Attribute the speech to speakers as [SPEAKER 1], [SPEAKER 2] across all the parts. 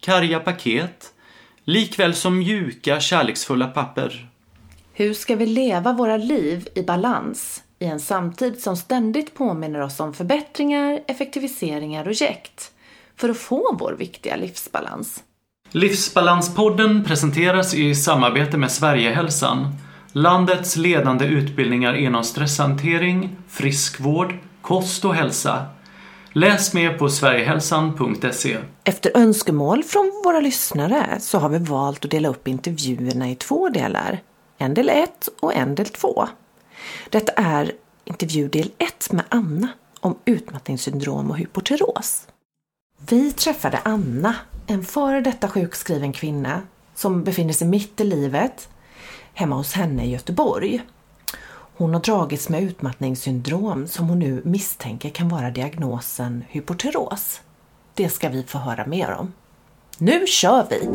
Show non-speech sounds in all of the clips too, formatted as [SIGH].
[SPEAKER 1] karga paket, likväl som mjuka, kärleksfulla papper.
[SPEAKER 2] Hur ska vi leva våra liv i balans i en samtid som ständigt påminner oss om förbättringar, effektiviseringar och jäkt för att få vår viktiga livsbalans?
[SPEAKER 1] Livsbalanspodden presenteras i samarbete med Sverigehälsan, landets ledande utbildningar inom stresshantering, friskvård, kost och hälsa. Läs mer på sverigehälsan.se.
[SPEAKER 2] Efter önskemål från våra lyssnare så har vi valt att dela upp intervjuerna i två delar. En del 1 och en del 2. Detta är intervju del 1 med Anna om utmattningssyndrom och hypotyros. Vi träffade Anna, en före detta sjukskriven kvinna som befinner sig mitt i livet hemma hos henne i Göteborg. Hon har dragits med utmattningssyndrom som hon nu misstänker kan vara diagnosen hypotyreos. Det ska vi få höra mer om. Nu kör vi!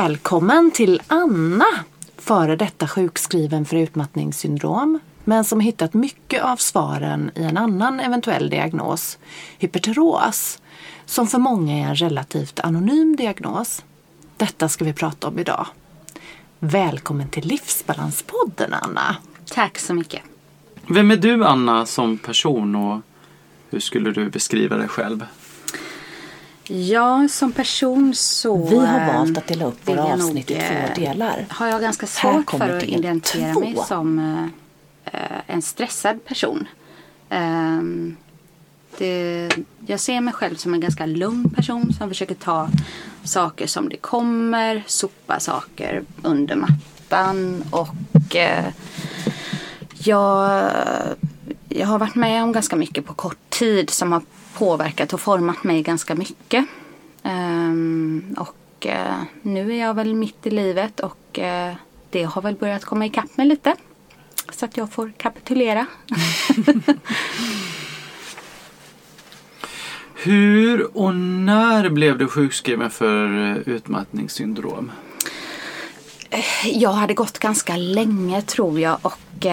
[SPEAKER 2] Välkommen till Anna, före detta sjukskriven för utmattningssyndrom, men som hittat mycket av svaren i en annan eventuell diagnos, hyperteros, som för många är en relativt anonym diagnos. Detta ska vi prata om idag. Välkommen till Livsbalanspodden, Anna.
[SPEAKER 3] Tack så mycket.
[SPEAKER 1] Vem är du, Anna, som person och hur skulle du beskriva dig själv?
[SPEAKER 3] Ja, som person så...
[SPEAKER 2] Vi har
[SPEAKER 3] eh,
[SPEAKER 2] valt att dela upp
[SPEAKER 3] vill
[SPEAKER 2] våra avsnitt
[SPEAKER 3] nog,
[SPEAKER 2] i
[SPEAKER 3] eh,
[SPEAKER 2] två delar.
[SPEAKER 3] Har jag ganska svårt för att identifiera
[SPEAKER 2] två.
[SPEAKER 3] mig som eh, eh, en stressad person. Ehm, det, jag ser mig själv som en ganska lugn person som försöker ta saker som det kommer, sopa saker under mattan och eh, jag, jag har varit med om ganska mycket på kort tid som har påverkat och format mig ganska mycket. Ehm, och eh, nu är jag väl mitt i livet och eh, det har väl börjat komma ikapp mig lite. Så att jag får kapitulera. [LAUGHS]
[SPEAKER 1] Hur och när blev du sjukskriven för eh, utmattningssyndrom?
[SPEAKER 3] Jag hade gått ganska länge tror jag och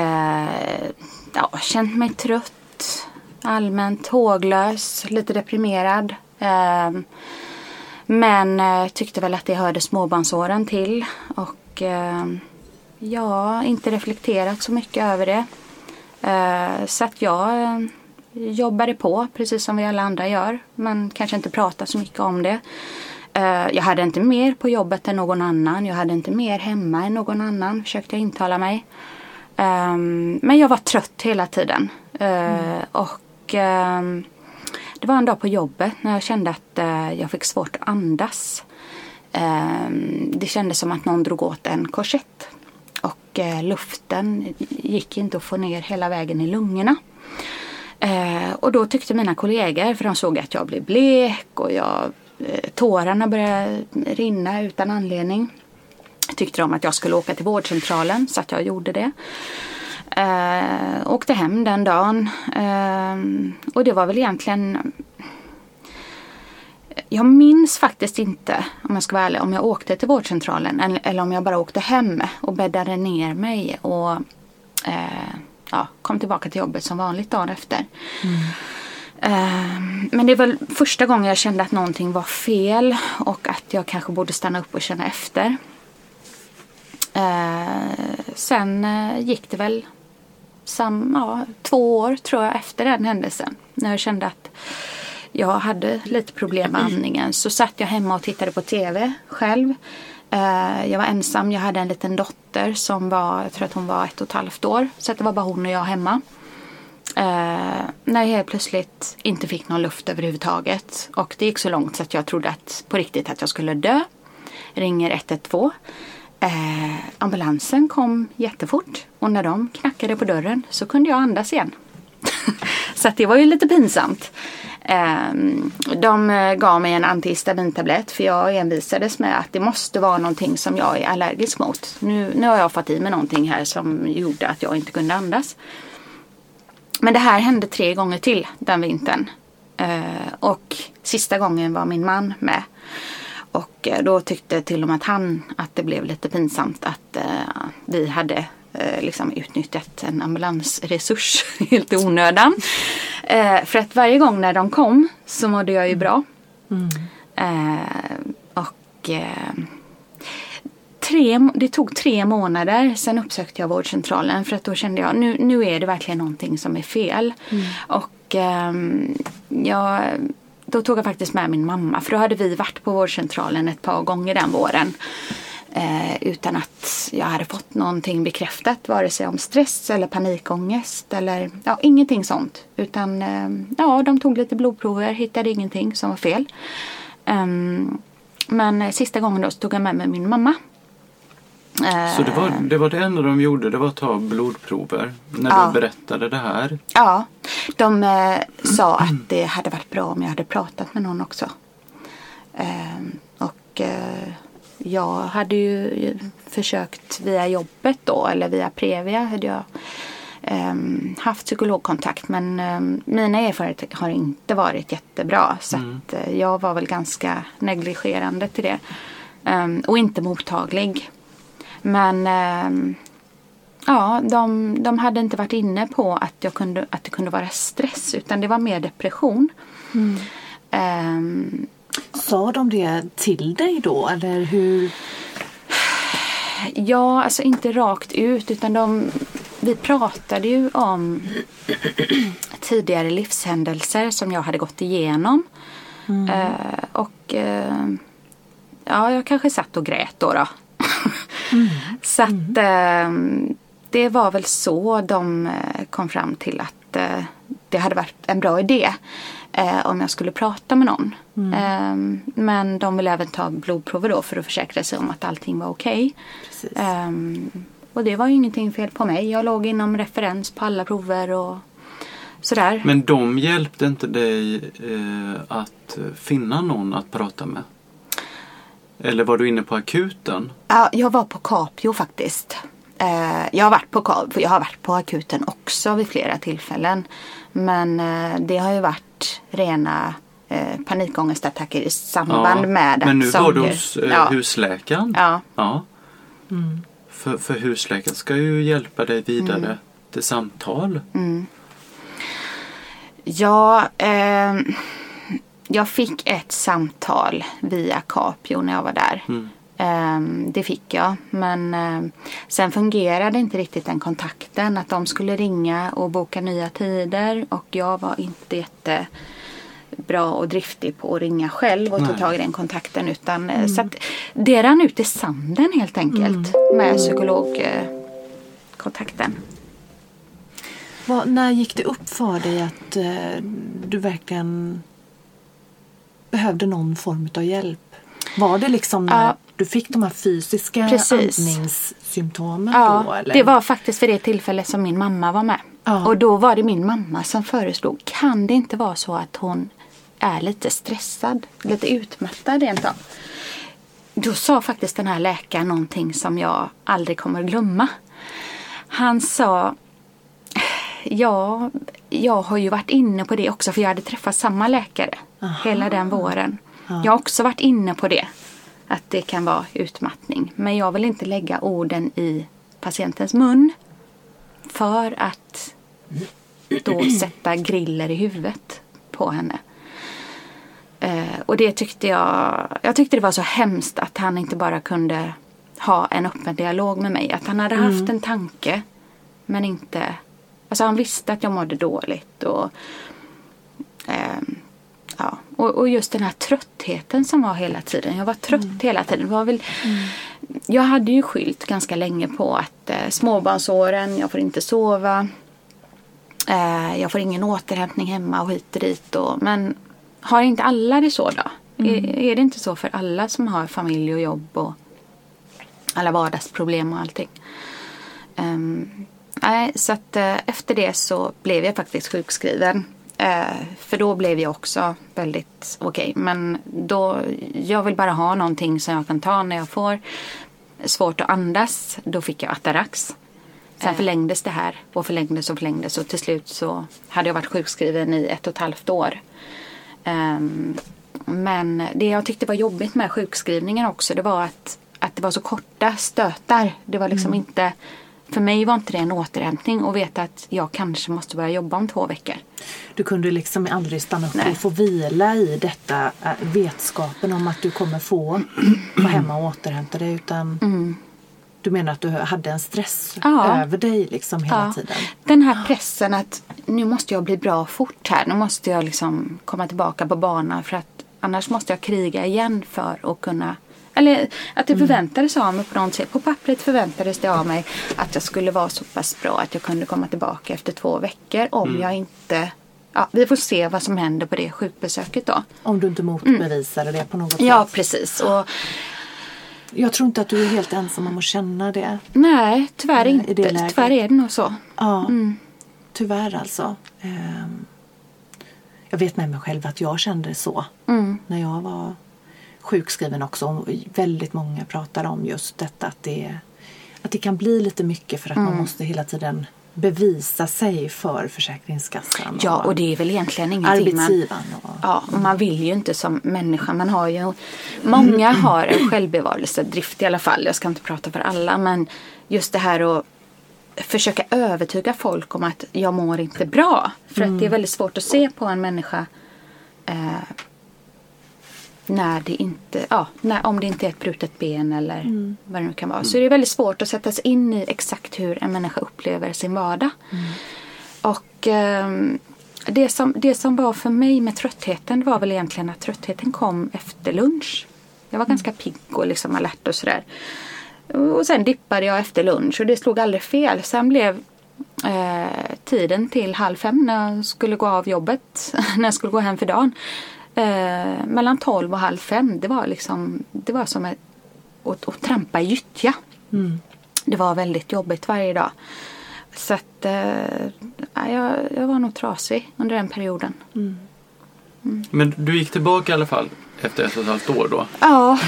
[SPEAKER 3] ja, känt mig trött, allmänt håglös, lite deprimerad. Eh, men eh, tyckte väl att det hörde småbarnsåren till och eh, ja, inte reflekterat så mycket över det. Eh, så att jag eh, jobbade på precis som vi alla andra gör men kanske inte pratar så mycket om det. Jag hade inte mer på jobbet än någon annan. Jag hade inte mer hemma än någon annan, försökte jag intala mig. Ehm, Men jag var trött hela tiden. Eh, Och Ehm, det var en dag på jobbet när jag kände att eh, jag fick svårt att andas. Ehm, det kändes som att någon drog åt en korsett. Och eh, luften gick inte att få ner hela vägen i lungorna. Eh, och då tyckte mina kollegor, för de såg att jag blev blek och jag, eh, tårarna började rinna utan anledning. Tyckte de att jag skulle åka till vårdcentralen så att jag gjorde det. Eh, åkte hem den dagen. Eh, och det var väl egentligen jag minns faktiskt inte, om jag ska vara ärlig, om jag åkte till vårdcentralen eller, om jag bara åkte hem och bäddade ner mig och eh, ja, kom tillbaka till jobbet som vanligt dagen efter. Eh, men det var första gången jag kände att någonting var fel och att jag kanske borde stanna upp och känna efter. Eh, sen eh, gick det väl sam, ja, två år tror jag efter den händelsen. När jag kände att jag hade lite problem med andningen så satt jag hemma och tittade på TV själv. Eh, jag var ensam, jag hade en liten dotter som var, jag tror att hon var ett och ett halvt år. Så det var bara hon och jag hemma. Eh, när jag helt plötsligt inte fick någon luft överhuvudtaget. Och det gick så långt så att jag trodde att, på riktigt att jag skulle dö. Ringer 112. Eh, ambulansen kom jättefort och när de knackade på dörren så kunde jag andas igen. [LAUGHS] så att det var ju lite pinsamt. Ehm, eh, de gav mig en antihistamintablett för jag envisades med att det måste vara någonting som jag är allergisk mot. Nu, nu har jag fått i mig någonting här som gjorde att jag inte kunde andas. Men det här hände tre gånger till den vintern. Eh, och sista gången var min man med. Och eh, då tyckte till och med att han att det blev lite pinsamt att vi hade liksom utnyttjat en ambulansresurs [LAUGHS] helt i onödan. Eh, för att varje gång när de kom så mådde jag ju bra. Mm. Eh, och eh, tre, det tog tre månader. Sen uppsökte jag vårdcentralen för att då kände jag nu, nu är det verkligen någonting som är fel. Mm. Och ehm, jag, då tog jag faktiskt med min mamma för då hade vi varit på vårdcentralen ett par gånger den våren. Eh, utan att jag hade fått någonting bekräftat vare sig om stress eller panikångest eller ja, ingenting sånt. Utan eh, ja, de tog lite blodprover, hittade ingenting som var fel. Um, men sista gången då så tog jag med mig min mamma.
[SPEAKER 1] Så det var, det var det enda de gjorde, det var att ta blodprover när ja. du berättade det här?
[SPEAKER 3] Ja, de eh, sa att det hade varit bra om jag hade pratat med någon också. Eh, och eh, jag hade ju försökt via jobbet då eller via Previa hade jag um, haft psykologkontakt men um, mina erfarenheter har inte varit jättebra så mm. att uh, jag var väl ganska negligerande till det. Um, och inte mottaglig. Men ja, de, de hade inte varit inne på att, jag kunde, att det kunde vara stress utan det var mer depression. Mm.
[SPEAKER 2] Sa de det till dig då eller hur?
[SPEAKER 3] Ja, alltså inte rakt ut utan de, vi pratade ju om tidigare livshändelser som jag hade gått igenom. Mm. Uh, och uh, ja, jag kanske satt och grät då. då. Mm. Så att uh, det var väl så de kom fram till att det hade varit en bra idé eh, om jag skulle prata med någon. Mm. Eh, men de ville även ta blodprover då för att försäkra sig om att allting var okej. Okay. Eh, och det var ju ingenting fel på mig. Jag låg inom referens på alla prover och sådär.
[SPEAKER 1] Men de hjälpte inte dig eh, att finna någon att prata med? Eller var du inne på akuten?
[SPEAKER 3] Ja, jag var på Capio faktiskt. Eh, jag har varit på, jag har varit på akuten också vid flera tillfällen. Men eh, det har ju varit rena eh, panikångestattacker i samband ja, med
[SPEAKER 1] att Men nu var du hos ja. husläkaren?
[SPEAKER 3] Ja.
[SPEAKER 1] ja. Mm. För, för husläkaren ska ju hjälpa dig vidare mm. till samtal.
[SPEAKER 3] Mm. Ja, eh, jag fick ett samtal via Capio när jag var där. Mm. Ehm, det fick jag. Men ehm, sen fungerade inte riktigt den kontakten. Att de skulle ringa och boka nya tider. Och jag var inte jättebra och driftig på att ringa själv och Nej. ta tag i den kontakten. Utan, eh, mm. Så att det rann ut i sanden helt enkelt. Mm. Med psykologkontakten.
[SPEAKER 2] Vad, när gick det upp för dig att eh, du verkligen behövde någon form av hjälp? Var det liksom när ja. du fick de här fysiska Precis. andningssymptomen? Ja, då, eller?
[SPEAKER 3] det var faktiskt för det tillfället som min mamma var med. Ja. Och då var det min mamma som föreslog, kan det inte vara så att hon är lite stressad, lite utmattad rent av? Då sa faktiskt den här läkaren någonting som jag aldrig kommer att glömma. Han sa, ja, jag har ju varit inne på det också för jag hade träffat samma läkare Aha. hela den våren. Ja. Jag har också varit inne på det. Att det kan vara utmattning. Men jag vill inte lägga orden i patientens mun. För att då [CLEARS THROAT] sätta griller i huvudet på henne. Eh, och det tyckte jag, jag tyckte det var så hemskt att han inte bara kunde ha en öppen dialog med mig. Att han hade haft mm. en tanke men inte, alltså han visste att jag mådde dåligt och eh, ja, och, och just den här tröttheten som var hela tiden. Jag var trött hela tiden. Det var väl, Jag hade ju skylt ganska länge på att eh, småbarnsåren, jag får inte sova. Eh, jag får ingen återhämtning hemma och hit och dit. Och, men har inte alla det så då? Är, är det inte så för alla som har familj och jobb och alla vardagsproblem och allting? Ehm, nej, så att eh, efter det så blev jag faktiskt sjukskriven. Eh, för då blev jag också väldigt okej. Men då, jag vill bara ha någonting som jag kan ta när jag får svårt att andas. Då fick jag Atarax. Sen förlängdes det här och förlängdes och förlängdes och till slut så hade jag varit sjukskriven i ett och ett halvt år. Ehm, men det jag tyckte var jobbigt med sjukskrivningen också det var att, att det var så korta stötar. Det var liksom inte för mig var inte det en återhämtning att veta att jag kanske måste börja jobba om två veckor.
[SPEAKER 2] Du kunde liksom aldrig stanna upp
[SPEAKER 3] Nej.
[SPEAKER 2] och få vila i detta äh, vetskapen om att du kommer få vara hemma och återhämta dig utan du menar att du hade en stress
[SPEAKER 3] Mm. Ja.
[SPEAKER 2] över dig liksom hela
[SPEAKER 3] Ja.
[SPEAKER 2] tiden?
[SPEAKER 3] Den här pressen att nu måste jag bli bra fort här. Nu måste jag liksom komma tillbaka på banan för att annars måste jag kriga igen för att kunna eller att det förväntades av mig på något sätt. På pappret förväntades det av mig att jag skulle vara så pass bra att jag kunde komma tillbaka efter två veckor om jag inte... Ja, vi får se vad som händer på det sjukbesöket då.
[SPEAKER 2] Om du inte motbevisade det på något
[SPEAKER 3] Mm. Ja,
[SPEAKER 2] sätt?
[SPEAKER 3] precis. Och
[SPEAKER 2] Jag tror inte att du är helt ensam om att känna det.
[SPEAKER 3] nej, tyvärr
[SPEAKER 2] i
[SPEAKER 3] inte. Tyvärr är det nog så.
[SPEAKER 2] Ja,
[SPEAKER 3] Mm.
[SPEAKER 2] tyvärr alltså. Ehm, Jag vet med mig själv att jag kände det så
[SPEAKER 3] Mm.
[SPEAKER 2] när jag var sjukskriven också. Och Väldigt många pratar om just detta att det, att det kan bli lite mycket för att
[SPEAKER 3] Mm.
[SPEAKER 2] man måste hela tiden bevisa sig för Försäkringskassan
[SPEAKER 3] Ja, och det är väl egentligen ingenting man...
[SPEAKER 2] Och,
[SPEAKER 3] Ja, och man vill ju inte som människa. Man har ju, många [CLEARS THROAT] har en självbevarelsedrift i alla fall. Jag ska inte prata för alla. Men just det här att försöka övertyga folk om att jag mår inte bra. För att det är väldigt svårt att se på en människa eh, när det inte, ja, när, om det inte är ett brutet ben eller vad det nu kan vara. Så det är väldigt svårt att sätta sig in i exakt hur en människa upplever sin vardag. Och ehm, det, som, det som var för mig med tröttheten var väl egentligen att tröttheten kom efter lunch. Jag var ganska pigg och liksom alert och sådär. Och sen dippade jag efter lunch och det slog aldrig fel. Sen blev eh, tiden till halv fem när jag skulle gå av jobbet, [LAUGHS] när jag skulle gå hem för dagen. Eh, mellan tolv och halv fem, det var liksom, det var som ett, att, att trampa i gyttja. Det var väldigt jobbigt varje dag. Så att eh, ja, jag, jag var nog trasig under den perioden.
[SPEAKER 1] Men du gick tillbaka i alla fall efter ett och ett halvt år då?
[SPEAKER 3] Ja,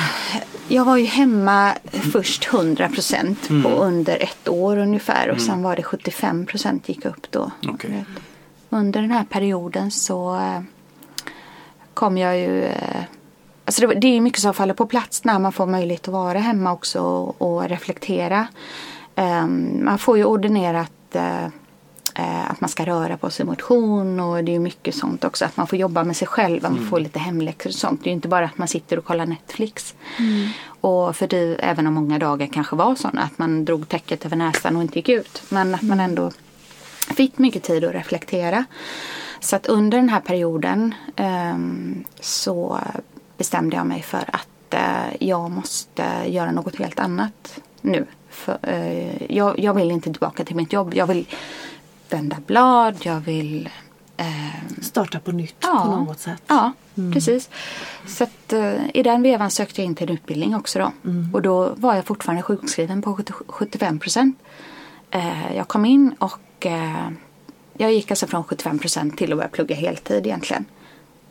[SPEAKER 3] jag var ju hemma först 100 procent på under ett år ungefär och sen var det 75 procent gick upp då.
[SPEAKER 1] Okej.
[SPEAKER 3] Under den här perioden så eh, kom jag ju eh, Alltså det, är mycket som faller på plats när man får möjlighet att vara hemma också och, reflektera. Ehm, man får ju ordinerat eh, eh, att man ska röra på sig motion och det är mycket sånt också. Att man får jobba med sig själv, man får lite hemläxor och sånt. Det är ju inte bara att man sitter och kollar Netflix. Och för det, även om många dagar kanske var sådana att man drog täcket över näsan och inte gick ut. Men att man ändå fick mycket tid att reflektera. Så att under den här perioden ehm, så bestämde jag mig för att eh, jag måste göra något helt annat nu. För, eh, jag, jag vill inte tillbaka till mitt jobb. Jag vill vända blad, jag vill ehm,
[SPEAKER 2] Starta på nytt
[SPEAKER 3] Ja.
[SPEAKER 2] på något sätt.
[SPEAKER 3] Ja, precis. Så att, eh, i den vevan sökte jag in till en utbildning också då. Och då var jag fortfarande sjukskriven på 70 75 procent. Eh, jag kom in och eh, jag gick alltså från 75 procent till att börja plugga heltid egentligen.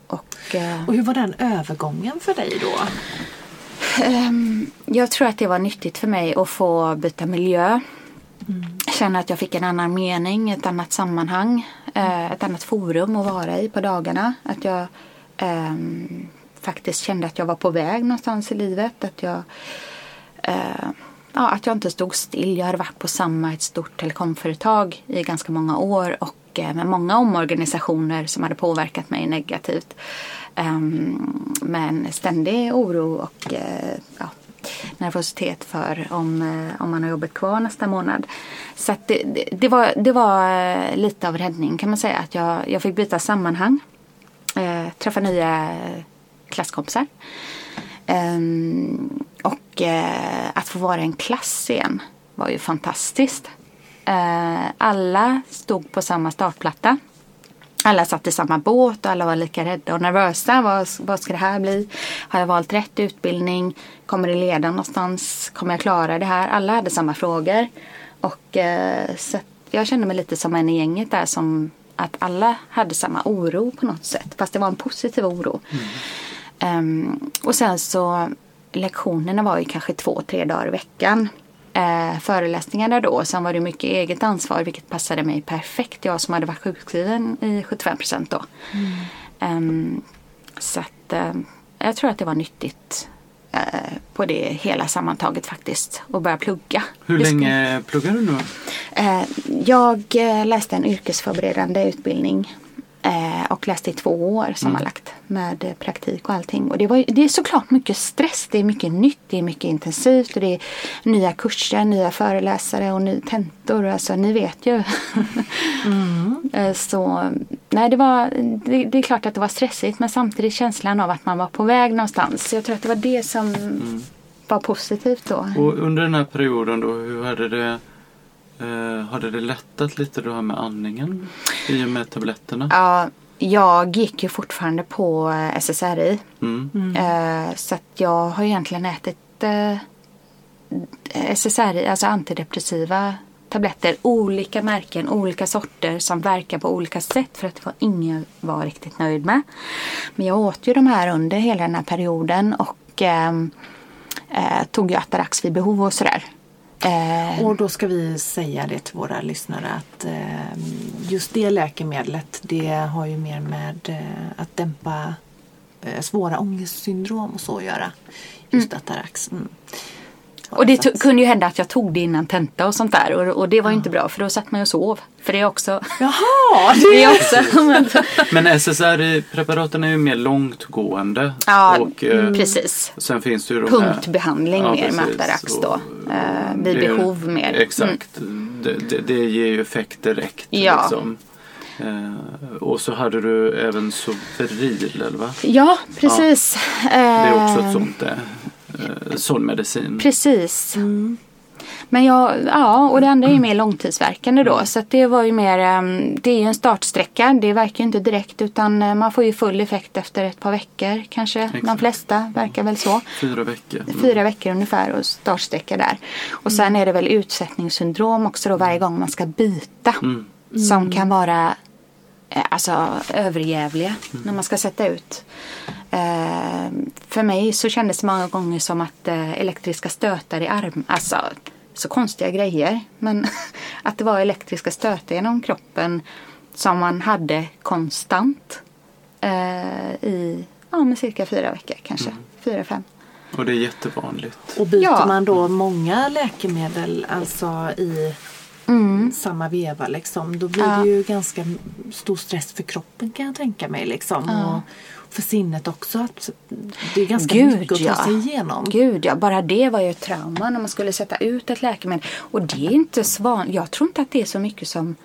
[SPEAKER 3] Och, eh,
[SPEAKER 2] Och hur var den övergången för dig då?
[SPEAKER 3] Ehm, jag tror att det var nyttigt för mig att få byta miljö. Känna att jag fick en annan mening, ett annat sammanhang, eh, ett annat forum att vara i på dagarna. Att jag ehm, faktiskt kände att jag var på väg någonstans i livet. Att jag, eh, ja, att jag inte stod still. Jag hade varit på samma ett stort telekomföretag i ganska många år och eh, med många omorganisationer som hade påverkat mig negativt. Um, men ständig oro och eh, ja, nervositet för om, eh, om man har jobbet kvar nästa månad. Så att det, det, det, var, det var lite av räddning kan man säga. Att jag, jag fick byta sammanhang. Träffa nya klasskompisar. Ehm, och eh, att få vara i en klass igen var ju fantastiskt. Eh, alla stod på samma startplatta. Alla satt i samma båt och alla var lika rädda och nervösa. Vad, vad ska det här bli? Har jag valt rätt utbildning? Kommer det leda någonstans? Kommer jag klara det här? Alla hade samma frågor. Och eh, så jag kände mig lite som en i gänget där som att alla hade samma oro på något sätt. Fast det var en positiv oro. Ehm, och sen så lektionerna var ju kanske två, tre dagar i veckan. Uh, föreläsningarna då. Sen var det mycket eget ansvar vilket passade mig perfekt. Jag som hade varit sjukskriven i 75 procent då. Ehm, så att eh, jag tror att det var nyttigt eh, på det hela sammantaget faktiskt. Att börja plugga.
[SPEAKER 1] Hur länge pluggar du nu?
[SPEAKER 3] Eh, jag eh, läste en yrkesförberedande utbildning eh, och läste i två år sammanlagt med eh, praktik och allting. Och det, var, det är såklart mycket stress, det är mycket nytt, det är mycket intensivt och det är nya kurser, nya föreläsare och nya tentor. Alltså ni vet ju. [LAUGHS] Eh, Så nej, det, var, det, det är klart att det var stressigt men samtidigt känslan av att man var på väg någonstans. Jag tror att det var det som var positivt då.
[SPEAKER 1] Och under den här perioden då, hur hade det eh, hade det lättat lite det här med andningen i och med tabletterna?
[SPEAKER 3] Ja, jag gick ju fortfarande på eh, SSRI.
[SPEAKER 1] Mm.
[SPEAKER 3] Eh, Så att jag har egentligen ätit eh, SSRI, alltså antidepressiva tabletter. Olika märken, olika sorter som verkar på olika sätt för att det var ingen var riktigt nöjd med. Men jag åt ju de här under hela den här perioden och eh, tog ju Atarax vid behov och sådär. Eh,
[SPEAKER 2] Och då ska vi säga det till våra lyssnare att eh, just det läkemedlet det har ju mer med eh, att dämpa eh, svåra ångestsyndrom och så att göra. Just Atarax. Mm.
[SPEAKER 3] Och det kunde ju hända att jag tog det innan tenta och sånt där. Och, och det var ju inte bra för då satt man ju och sov. För det är också...
[SPEAKER 2] Jaha! [LAUGHS]
[SPEAKER 3] Det är också men,
[SPEAKER 1] Men SSRI-preparaten är ju mer långtgående.
[SPEAKER 3] ja,
[SPEAKER 1] och, eh,
[SPEAKER 3] precis.
[SPEAKER 1] Sen finns det ju de här-
[SPEAKER 3] Punktbehandling mer med
[SPEAKER 1] precis.
[SPEAKER 3] Atarax då. Eh, vid
[SPEAKER 1] det
[SPEAKER 3] behov mer. Mm.
[SPEAKER 1] Exakt. Det, det, det ger ju effekt direkt.
[SPEAKER 3] Ja.
[SPEAKER 1] Liksom. Eh, och så hade du även Sobril, eller va?
[SPEAKER 3] Ja, precis.
[SPEAKER 1] Det är också
[SPEAKER 3] Eh,
[SPEAKER 1] ett sånt där. Eh, sån medicin.
[SPEAKER 3] Precis. Men jag, ja, och det andra är ju mer långtidsverkande då. Så att det var ju mer, ehm, det är ju en startsträcka. Det verkar ju inte direkt utan eh, man får ju full effekt efter ett par veckor kanske. De
[SPEAKER 1] Exakt.
[SPEAKER 3] flesta verkar väl så.
[SPEAKER 1] Fyra veckor. Mm.
[SPEAKER 3] Fyra veckor ungefär och startsträcka där. Och sen är det väl utsättningssyndrom också då varje gång man ska byta.
[SPEAKER 1] Mm.
[SPEAKER 3] Som kan vara eh, alltså överjävliga när man ska sätta ut. Eh, för mig så kändes det många gånger som att eh, elektriska stötar i arm, alltså så konstiga grejer. Men [LAUGHS] att det var elektriska stötar genom kroppen som man hade konstant eh, i ja, men cirka fyra veckor kanske. Fyra, fem.
[SPEAKER 1] Och det är jättevanligt.
[SPEAKER 2] Och byter
[SPEAKER 3] Ja.
[SPEAKER 2] man då många läkemedel alltså i samma veva liksom, då blir
[SPEAKER 3] Mm. Ja.
[SPEAKER 2] det ju ganska stor stress för kroppen kan jag tänka mig. Liksom.
[SPEAKER 3] Ja.
[SPEAKER 2] Och för sinnet också. Att det är ganska
[SPEAKER 3] Gud,
[SPEAKER 2] mycket att ta
[SPEAKER 3] ja.
[SPEAKER 2] sig igenom.
[SPEAKER 3] Gud ja, bara det var ju ett trauma när man skulle sätta ut ett läkemedel. Och det är inte vanligt. Jag tror inte att det är så mycket som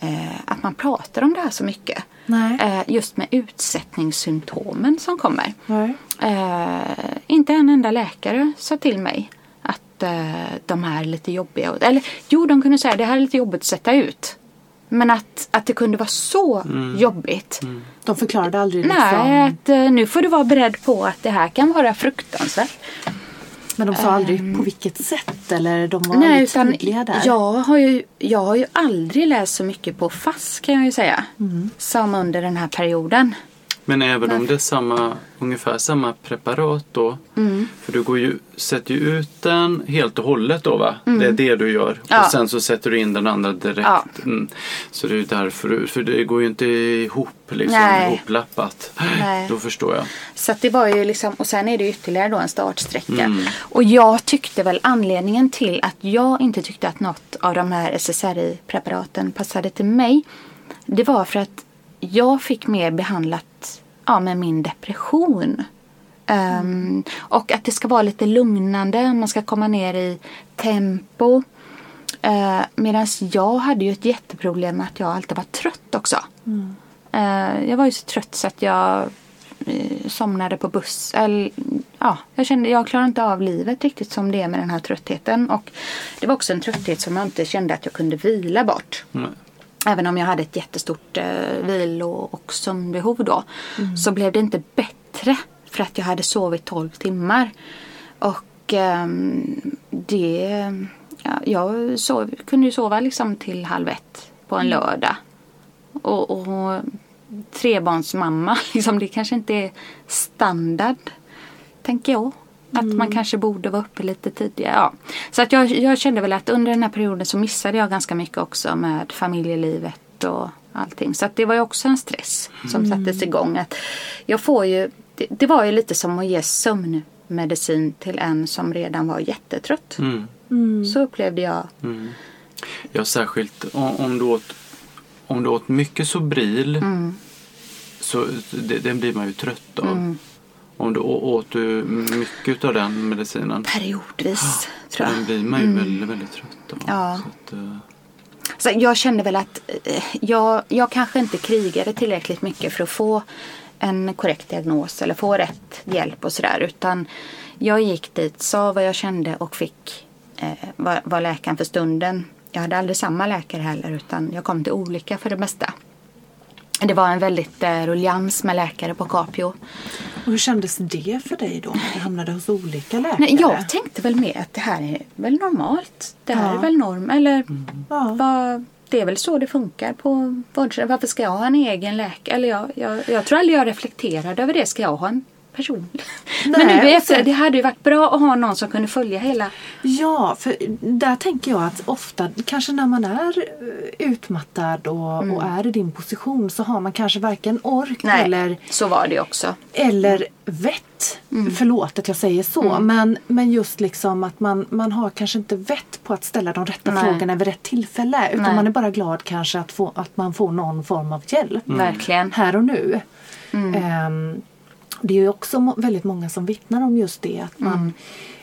[SPEAKER 3] eh, att man pratar om det här så mycket.
[SPEAKER 2] Nej.
[SPEAKER 3] Eh, just med utsättningssymptomen som kommer.
[SPEAKER 2] Nej.
[SPEAKER 3] Eh, inte en enda läkare sa till mig att eh, de här är lite jobbiga. Eller jo, de kunde säga det här är lite jobbigt att sätta ut. Men att, att det kunde vara så jobbigt.
[SPEAKER 2] De förklarade aldrig liksom,
[SPEAKER 3] Nej, att eh, nu får du vara beredd på att det här kan vara fruktansvärt.
[SPEAKER 2] men de sa aldrig på vilket sätt eller de var
[SPEAKER 3] Nej, utan
[SPEAKER 2] tydliga där.
[SPEAKER 3] jag har, ju, jag har ju aldrig läst så mycket på FASS kan jag ju säga.
[SPEAKER 2] Mm.
[SPEAKER 3] Som under den här perioden.
[SPEAKER 1] Men även om det är samma, ungefär samma preparat då.
[SPEAKER 3] Mm.
[SPEAKER 1] För du går ju, sätter ju ut den helt och hållet då va? Det är det du gör.
[SPEAKER 3] Mm. Ja.
[SPEAKER 1] Och sen så sätter du in den andra direkt.
[SPEAKER 3] Ja.
[SPEAKER 1] Mm. Så det är ju därför, du- för det går ju inte ihop liksom,
[SPEAKER 3] Nej.
[SPEAKER 1] ihoplappat.
[SPEAKER 3] Nej.
[SPEAKER 1] Då förstår jag.
[SPEAKER 3] Så att det var ju liksom, och sen är det ytterligare då en startsträcka.
[SPEAKER 1] Mm.
[SPEAKER 3] Och jag tyckte väl anledningen till att jag inte tyckte att något av de här SSRI-preparaten passade till mig. Det var för att jag fick mer behandlat ja, med min depression. Ehm, och att det ska vara lite lugnande, man ska komma ner i tempo. Uh, Medan jag hade ju ett jätteproblem med att jag alltid var trött också. Eh, jag var ju så trött så att jag eh, somnade på buss. Eller, ja, jag kände jag klarar inte av livet riktigt som det är med den här tröttheten. Och det var också en trötthet som jag inte kände att jag kunde vila bort.
[SPEAKER 1] Nej.
[SPEAKER 3] Även om jag hade ett jättestort eh, vilo och sömnbehov då. Så blev det inte bättre för att jag hade sovit 12 timmar. Och ehm, det... Ja, jag sov, kunde ju sova liksom till halv ett på en lördag. Och, och trebarnsmamma, [LAUGHS] liksom, det kanske inte är standard. Tänker jag. Att man kanske borde vara uppe lite tidigare. Ja. Så att jag, jag kände väl att under den här perioden så missade jag ganska mycket också med familjelivet och allting. Så att det var ju också en stress som sattes igång. Att jag får ju, det, det var ju lite som att ge sömnmedicin till en som redan var jättetrött.
[SPEAKER 1] Mm.
[SPEAKER 3] Så upplevde jag.
[SPEAKER 1] Ja, särskilt om, om, du åt, om du åt mycket Sobril
[SPEAKER 3] Mm.
[SPEAKER 1] så det, den blir man ju trött av. Om du åt du mycket av den medicinen
[SPEAKER 3] Periodvis
[SPEAKER 1] så
[SPEAKER 3] tror jag.
[SPEAKER 1] den blir man ju väldigt, väldigt trött av.
[SPEAKER 3] Ja.
[SPEAKER 1] Så att, eh,
[SPEAKER 3] Så jag kände väl att eh, jag, jag kanske inte krigade tillräckligt mycket för att få en korrekt diagnos eller få rätt hjälp och sådär. Utan jag gick dit, sa vad jag kände och fick eh, vad, vad läkaren för stunden. Jag hade aldrig samma läkare heller utan jag kom till olika för det mesta. Det var en väldigt eh, ruljans med läkare på Capio.
[SPEAKER 2] Och hur kändes det för dig då? Du hamnade hos olika läkare?
[SPEAKER 3] Nej, jag tänkte väl mer att det här är väl normalt. Det här
[SPEAKER 2] Ja.
[SPEAKER 3] är väl norm. Eller
[SPEAKER 2] Ja.
[SPEAKER 3] vad, det är väl så det funkar på vårdcentralen. Varför ska jag ha en egen läkare? Eller jag, jag, jag tror aldrig jag reflekterade över det. Ska jag ha en person? [LAUGHS] Men
[SPEAKER 2] Nej,
[SPEAKER 3] nu vet
[SPEAKER 2] sen-
[SPEAKER 3] jag, det hade ju varit bra att ha någon som kunde följa hela.
[SPEAKER 2] Ja, för där tänker jag att ofta, kanske när man är eh, utmattad och, och är i din position så har man kanske varken ork eller,
[SPEAKER 3] så var det också.
[SPEAKER 2] eller vett. Förlåt att jag säger så, men, men just liksom att man, man har kanske inte vett på att ställa de rätta
[SPEAKER 3] Nej.
[SPEAKER 2] frågorna vid rätt tillfälle. Utan
[SPEAKER 3] Nej.
[SPEAKER 2] man är bara glad kanske att, få, att man får någon form av hjälp.
[SPEAKER 3] Verkligen.
[SPEAKER 2] här och nu. Ehm, det är ju också väldigt många som vittnar om just det att man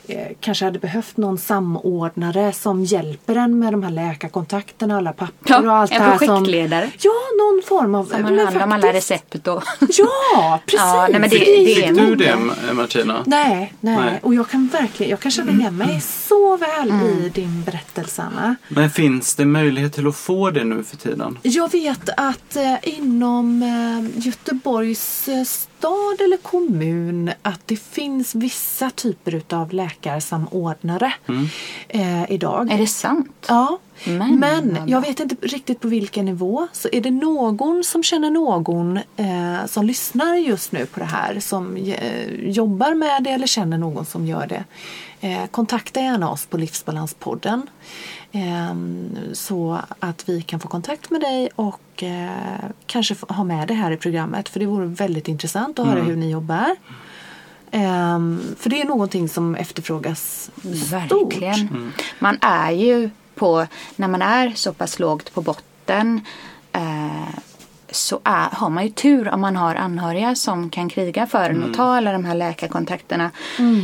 [SPEAKER 2] eh, kanske hade behövt någon samordnare som hjälper en med de här läkarkontakterna, alla papper
[SPEAKER 3] Ja,
[SPEAKER 2] och allt
[SPEAKER 3] en
[SPEAKER 2] det här. Som,
[SPEAKER 3] projektledare.
[SPEAKER 2] ja, någon form av...
[SPEAKER 3] Som har hand om alla recept och... [LAUGHS]
[SPEAKER 2] Ja, precis!
[SPEAKER 3] Ja, nej, men det- det
[SPEAKER 1] Fick du det Ma- Martina?
[SPEAKER 2] Nej, nej,
[SPEAKER 1] Nej.
[SPEAKER 2] Och jag kan verkligen jag kan känna igen mig så väl i din berättelse Anna.
[SPEAKER 1] Men finns det möjlighet till att få det nu för tiden?
[SPEAKER 2] Jag vet att eh, inom eh, Göteborgs eh, stad eller kommun att det finns vissa typer utav läkarsamordnare eh, idag.
[SPEAKER 3] Är det sant?
[SPEAKER 2] Ja,
[SPEAKER 3] Men,
[SPEAKER 2] men jag vet inte riktigt på vilken nivå. Så är det någon som känner någon eh, som lyssnar just nu på det här som eh, jobbar med det eller känner någon som gör det. Eh, kontakta gärna oss på Livsbalanspodden. Eh, så att vi kan få kontakt med dig och eh, kanske ha med det här i programmet. För det vore väldigt intressant att höra hur ni jobbar. Ehm, för det är någonting som efterfrågas stort.
[SPEAKER 3] Verkligen. Man är ju på, när man är så pass lågt på botten eh, så är, har man ju tur om man har anhöriga som kan kriga för en och ta alla de här läkarkontakterna.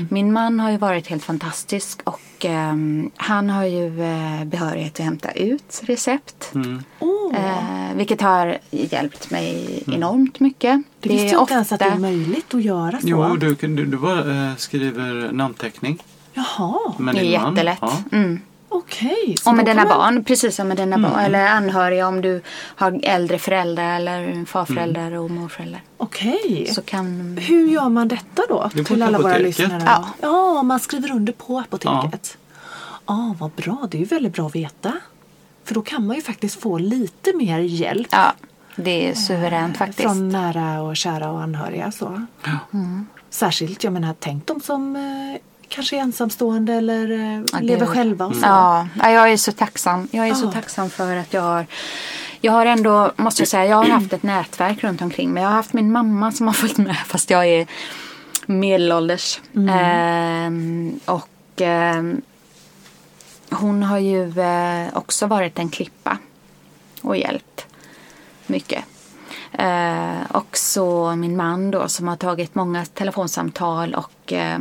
[SPEAKER 3] Min man har ju varit helt fantastisk och eh, han har ju eh, behörighet att hämta ut recept.
[SPEAKER 2] Åh,
[SPEAKER 3] Eh, vilket har hjälpt mig enormt mycket.
[SPEAKER 2] det visste jag inte ens att det är möjligt att göra så.
[SPEAKER 1] Jo, du, du, du bara eh, skriver namnteckning.
[SPEAKER 2] Jaha,
[SPEAKER 1] med
[SPEAKER 3] Det är jättelätt.
[SPEAKER 1] Ja.
[SPEAKER 3] Mm.
[SPEAKER 2] Okej. så
[SPEAKER 3] Och med dina
[SPEAKER 2] man-
[SPEAKER 3] barn, precis som med dina barn. Eller anhöriga om du har äldre föräldrar eller farföräldrar och morföräldrar.
[SPEAKER 2] Okej.
[SPEAKER 3] Så kan...
[SPEAKER 2] Hur gör man detta då?
[SPEAKER 1] Det
[SPEAKER 2] Till alla våra
[SPEAKER 1] apoteket.
[SPEAKER 2] lyssnare?
[SPEAKER 3] Ja.
[SPEAKER 2] ja, man skriver under på apoteket. Ja, vad bra. Det är ju väldigt bra att veta. För då kan man ju faktiskt få lite mer hjälp.
[SPEAKER 3] Ja, det är suveränt faktiskt.
[SPEAKER 2] Från nära och kära och anhöriga. Så.
[SPEAKER 3] Mm.
[SPEAKER 2] Särskilt, jag menar, tänk de som eh, kanske är ensamstående eller eh,
[SPEAKER 3] Ja,
[SPEAKER 2] lever
[SPEAKER 3] gud.
[SPEAKER 2] själva och så.
[SPEAKER 3] Ja, ja, jag är så tacksam. Jag är så
[SPEAKER 2] Ja.
[SPEAKER 3] tacksam för att jag har jag har ändå, måste jag säga, jag har haft ett nätverk runt omkring mig. Jag har haft min mamma som har följt med fast jag är medelålders. Ehm, och ehm, hon har ju eh, också varit en klippa och hjälpt mycket. Eh, och så min man då som har tagit många telefonsamtal och eh,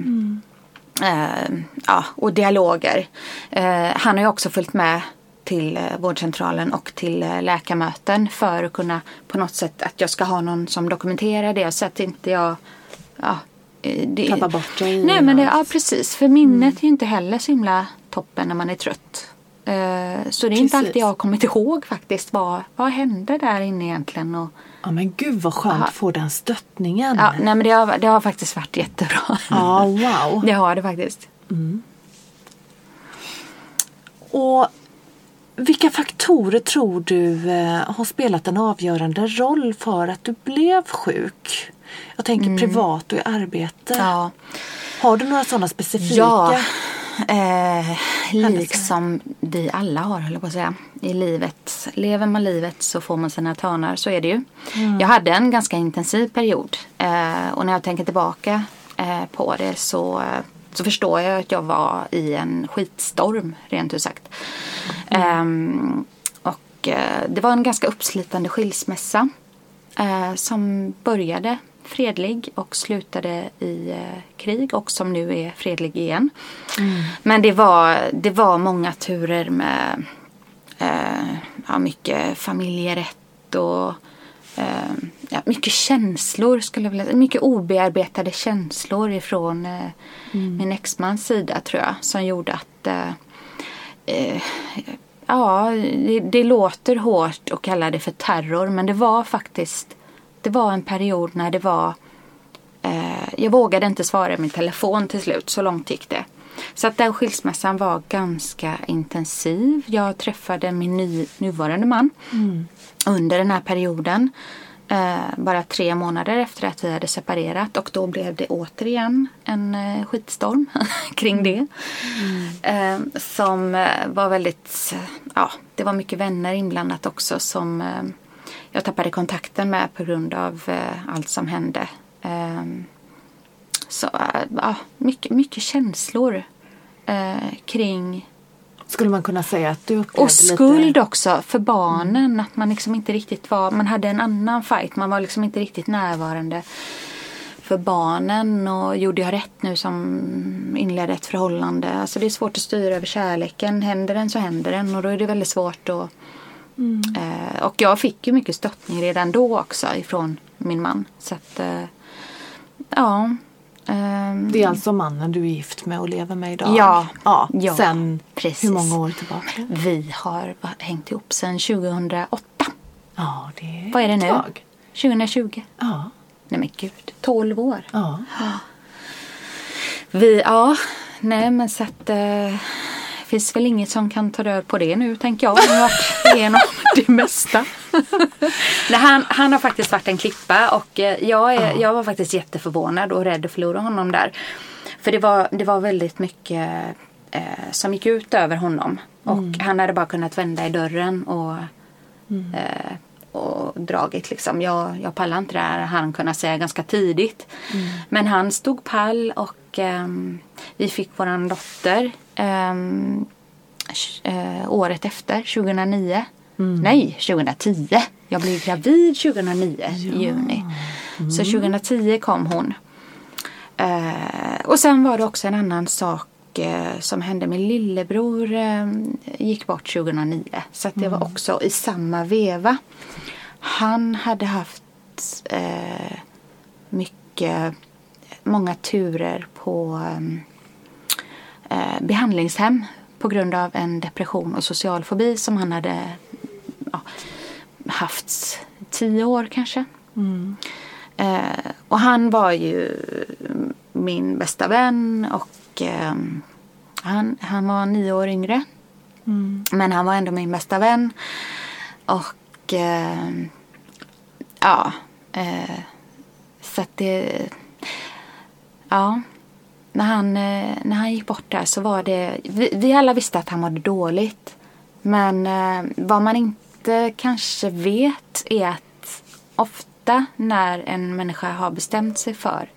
[SPEAKER 3] eh, ja, och dialoger. Eh, han har ju också följt med till eh, vårdcentralen och till eh, läkarmöten för att kunna på något sätt att jag ska ha någon som dokumenterar det så att inte jag ja,
[SPEAKER 2] eh, det, Tappar bort dig?
[SPEAKER 3] Nej men det, ja precis för minnet mm. är ju inte heller så himla toppen när man är trött. Så det är precis. inte alltid jag har kommit ihåg faktiskt vad, vad hände där inne egentligen. Och,
[SPEAKER 2] Ja men gud vad skönt att få den stöttningen.
[SPEAKER 3] Ja, nej men det har, det har faktiskt varit jättebra.
[SPEAKER 2] Ja, wow. [LAUGHS]
[SPEAKER 3] Det har det faktiskt. Mm.
[SPEAKER 2] Och vilka faktorer tror du eh, har spelat en avgörande roll för att du blev sjuk? Jag tänker mm. privat och i arbete.
[SPEAKER 3] Ja.
[SPEAKER 2] Har du några sådana specifika?
[SPEAKER 3] Ja, eh, liksom vi alla har höll jag på att säga. I livet, lever man livet så får man sina törnar, så är det ju. Mm. Jag hade en ganska intensiv period eh, och när jag tänker tillbaka eh, på det så så förstår jag att jag var i en skitstorm rent ut sagt. Mm. Um, och uh, det var en ganska uppslitande skilsmässa uh, som började fredlig och slutade i uh, krig och som nu är fredlig igen. Mm. Men det var, det var många turer med ja, mycket familjerätt och ja, mycket känslor skulle jag vilja säga. Mycket obearbetade känslor ifrån eh, mm. min exmans sida tror jag. Som gjorde att eh, eh, Ja, det, det, låter hårt att kalla det för terror men det var faktiskt Det var en period när det var eh, Jag vågade inte svara i min telefon till slut, så långt gick det. Så att den skilsmässan var ganska intensiv. Jag träffade min ny, nuvarande man mm. under den här perioden. Eh, bara tre månader efter att vi hade separerat och då blev det återigen en eh, skitstorm [LAUGHS] kring det. Mm. Eh, som eh, var väldigt, ja det var mycket vänner inblandat också som eh, jag tappade kontakten med på grund av eh, allt som hände. så ja, mycket, mycket känslor kring
[SPEAKER 2] skulle man kunna säga att du upplevde
[SPEAKER 3] Och skuld lite... också för barnen. Att man liksom inte riktigt var, man hade en annan fight. Man var liksom inte riktigt närvarande för barnen. Och gjorde jag rätt nu som inledde ett förhållande? Alltså det är svårt att styra över kärleken. Händer den så händer den. Och då är det väldigt svårt att mm. eh, Och jag fick ju mycket stöttning redan då också ifrån min man. Så att eh, ja
[SPEAKER 2] Um, det är alltså mannen du är gift med och lever med idag?
[SPEAKER 3] Ja.
[SPEAKER 2] ja, ja sen precis. hur många år tillbaka?
[SPEAKER 3] Vi har hängt ihop sedan 2008.
[SPEAKER 2] Ja, det är
[SPEAKER 3] Vad är det nu? Tag. 2020?
[SPEAKER 2] Ja.
[SPEAKER 3] Nej men gud, 12 år.
[SPEAKER 2] Ja.
[SPEAKER 3] Vi, ja, nej men så att eh, finns väl inget som kan ta död på det nu tänker jag. Han har varit igenom [LAUGHS] det mesta. [LAUGHS] Nej, han, han har faktiskt varit en klippa och eh, jag, är, jag var faktiskt jätteförvånad och rädd att förlora honom där. För det var, det var väldigt mycket eh, som gick ut över honom. Och mm. han hade bara kunnat vända i dörren och, mm. eh, och dragit liksom. Jag, jag pallar inte det här, han kunna säga ganska tidigt. Mm. Men han stod pall och eh, vi fick våran dotter ehm, eh, året efter, 2009. Mm. Nej, 2010. Jag blev gravid 2009 ja. i juni. Mm. Så 2010 kom hon. Eh, och sen var det också en annan sak eh, som hände. Min lillebror eh, gick bort 2009. Så det var mm. också i samma veva. Han hade haft mycket, många turer på eh, behandlingshem på grund av en depression och social fobi som han hade ja, haft tio år kanske. Mm. Eh, och han var ju min bästa vän och eh, han, han var nio år yngre. Mm. Men han var ändå min bästa vän. Och eh, ja, eh, så att det, ja när han, eh, när han gick bort där så var det, vi, vi alla visste att han mådde dåligt. Men eh, vad man inte kanske vet är att ofta när en människa har bestämt sig för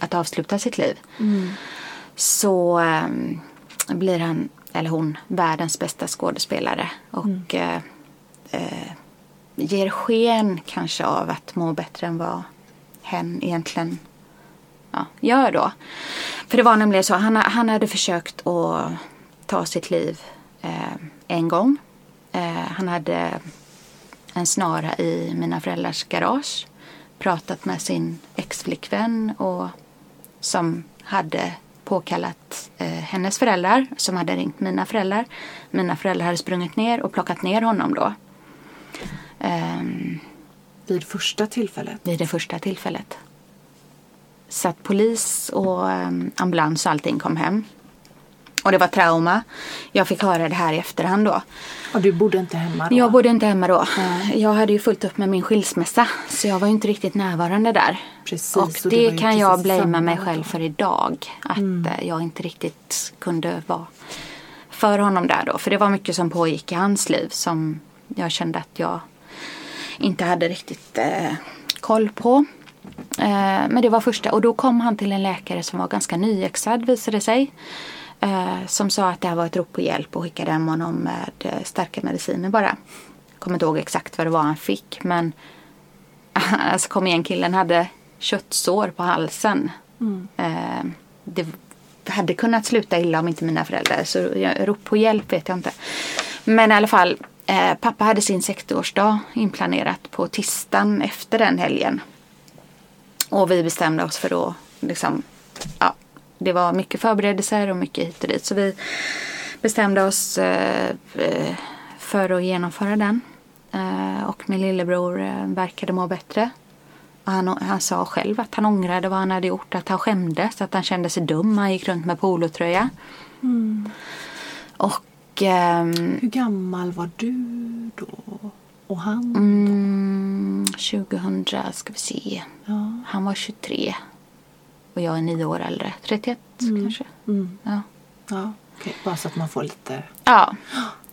[SPEAKER 3] att avsluta sitt liv mm. så eh, blir han eller hon världens bästa skådespelare och mm. eh, eh, ger sken kanske av att må bättre än vad hen egentligen ja, gör då. För det var nämligen så, han, han hade försökt att ta sitt liv eh, en gång. Eh, han hade en snara i mina föräldrars garage. Pratat med sin exflickvän och som hade påkallat eh, hennes föräldrar som hade ringt mina föräldrar. Mina föräldrar hade sprungit ner och plockat ner honom då. Ehm,
[SPEAKER 2] Vid första tillfället?
[SPEAKER 3] vid det första tillfället. Så att polis och um, ambulans och allting kom hem. Och det var trauma. Jag fick höra det här i efterhand då.
[SPEAKER 2] Och du bodde inte hemma då?
[SPEAKER 3] Jag bodde inte hemma då. Jag hade ju fullt upp med min skilsmässa. Så jag var ju inte riktigt närvarande där.
[SPEAKER 2] Precis,
[SPEAKER 3] och
[SPEAKER 2] det
[SPEAKER 3] det kan jag blamea mig själv för idag. Att eh, jag inte riktigt kunde vara för honom där då. För det var mycket som pågick i hans liv som jag kände att jag inte hade riktigt eh, koll på. Eh, men det var första och då kom han till en läkare som var ganska nyexad visade det sig. Eh, som sa att det här var ett rop på hjälp och skickade hem honom med eh, starka mediciner bara. Jag kommer inte ihåg exakt vad det var han fick men [LAUGHS] alltså kom igen killen hade köttsår på halsen. Eh, det hade kunnat sluta illa om inte mina föräldrar så rop på hjälp vet jag inte. Men i alla fall pappa hade sin 60-årsdag inplanerat på tisdagen efter den helgen. Och vi bestämde oss för att liksom, ja, det var mycket förberedelser och mycket hit och dit. Så vi bestämde oss eh, eh, för att genomföra den. Eh, och min lillebror eh, verkade må bättre. Och han, han sa själv att han ångrade vad han hade gjort. Att han skämdes, att han kände sig dum. Han gick runt med polotröja. Och ehm,
[SPEAKER 2] Hur gammal var du då? Och han?
[SPEAKER 3] mm, 2000 ska vi se.
[SPEAKER 2] Ja.
[SPEAKER 3] Han var 23. Och jag är nio år äldre. 31 kanske.
[SPEAKER 2] Mm.
[SPEAKER 3] Ja.
[SPEAKER 2] ja. okej. Bara så att man får lite...
[SPEAKER 3] ja.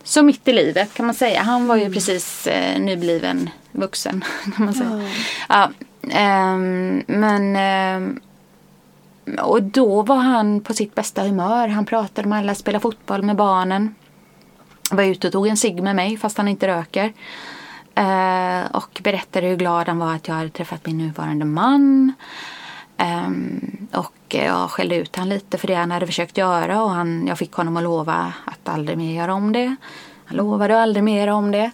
[SPEAKER 3] Så mitt i livet kan man säga. Han var ju precis eh, nybliven vuxen. [LAUGHS] Kan man säga. Ja. ehm, men ehm, och då var han på sitt bästa humör. Han pratade med alla, spelade fotboll med barnen. Var ute och tog en cigg med mig fast han inte röker. Eh, och berättade hur glad han var att jag hade träffat min nuvarande man. Ehm, och jag skällde ut han lite för det han hade försökt göra och han, jag fick honom att lova att aldrig mer göra om det. Han lovade aldrig mer om det.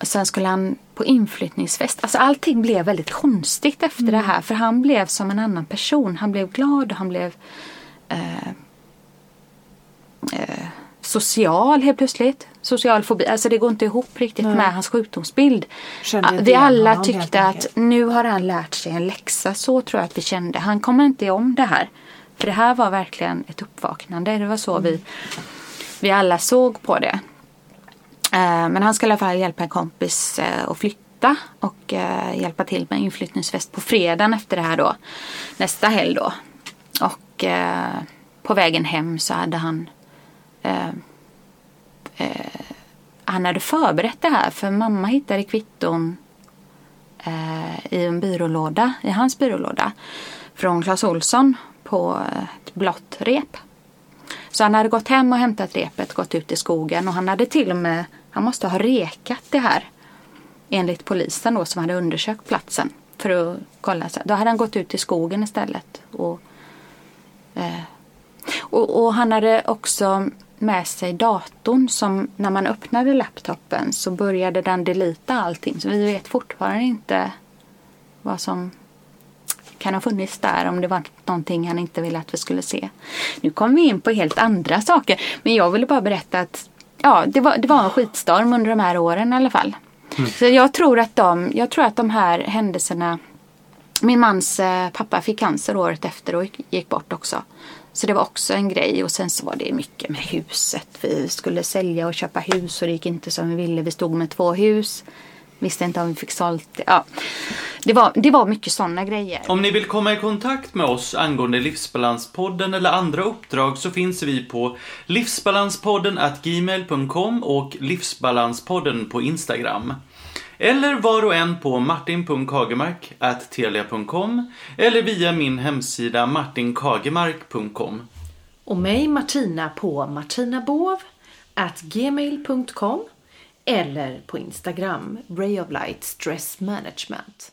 [SPEAKER 3] Och sen skulle han på inflyttningsfest. Alltså allting blev väldigt konstigt efter det här. För han blev som en annan person. Han blev glad och han blev eh, eh, social helt plötsligt. Social fobi. Alltså det går inte ihop riktigt med hans sjukdomsbild.
[SPEAKER 2] Kände
[SPEAKER 3] Vi alla tyckte att nu har han lärt sig en läxa. Så tror jag att vi kände. Han kommer inte om det här. För det här var verkligen ett uppvaknande. Det var så vi, vi alla såg på det. Eh, Men han ska i alla fall hjälpa en kompis eh, att flytta och eh, hjälpa till med inflyttningsfest på fredagen efter det här då. Nästa helg då. Och på vägen hem så hade han eh, eh, han hade förberett det här för mamma hittade kvitton eh, i en byrålåda, i hans byrålåda från Clas Olsson på ett blått rep. Så han hade gått hem och hämtat repet, gått ut i skogen och han hade till och med, han måste ha rekat det här enligt polisen då som hade undersökt platsen för att kolla. Då hade han gått ut i skogen istället. Och, eh, och, och han hade också med sig datorn som när man öppnade laptopen så började den delita allting. Så vi vet fortfarande inte vad som kan ha funnits där om det var någonting han inte ville att vi skulle se. Nu kommer vi in på helt andra saker. Men jag ville bara berätta att ja, det var, det var en skitstorm under de här åren i alla fall. Så jag tror, att de, jag tror att de här händelserna min mans eh, pappa fick cancer året efter och gick bort också. Så det var också en grej och sen så var det mycket med huset. Vi skulle sälja och köpa hus och det gick inte som vi ville. Vi stod med två hus. Visste inte om vi fick sålt det. Ja. Det, var, det var mycket sådana grejer.
[SPEAKER 1] Om ni vill komma i kontakt med oss angående Livsbalanspodden eller andra uppdrag så finns vi på livsbalanspodden gmail.com och livsbalanspodden på Instagram. Eller var och en på martin.kagemark.telia.com eller via min hemsida martinkagemark.com.
[SPEAKER 2] Och mig Martina på martinabovgmail.com eller på Instagram Ray of Light Stress Management.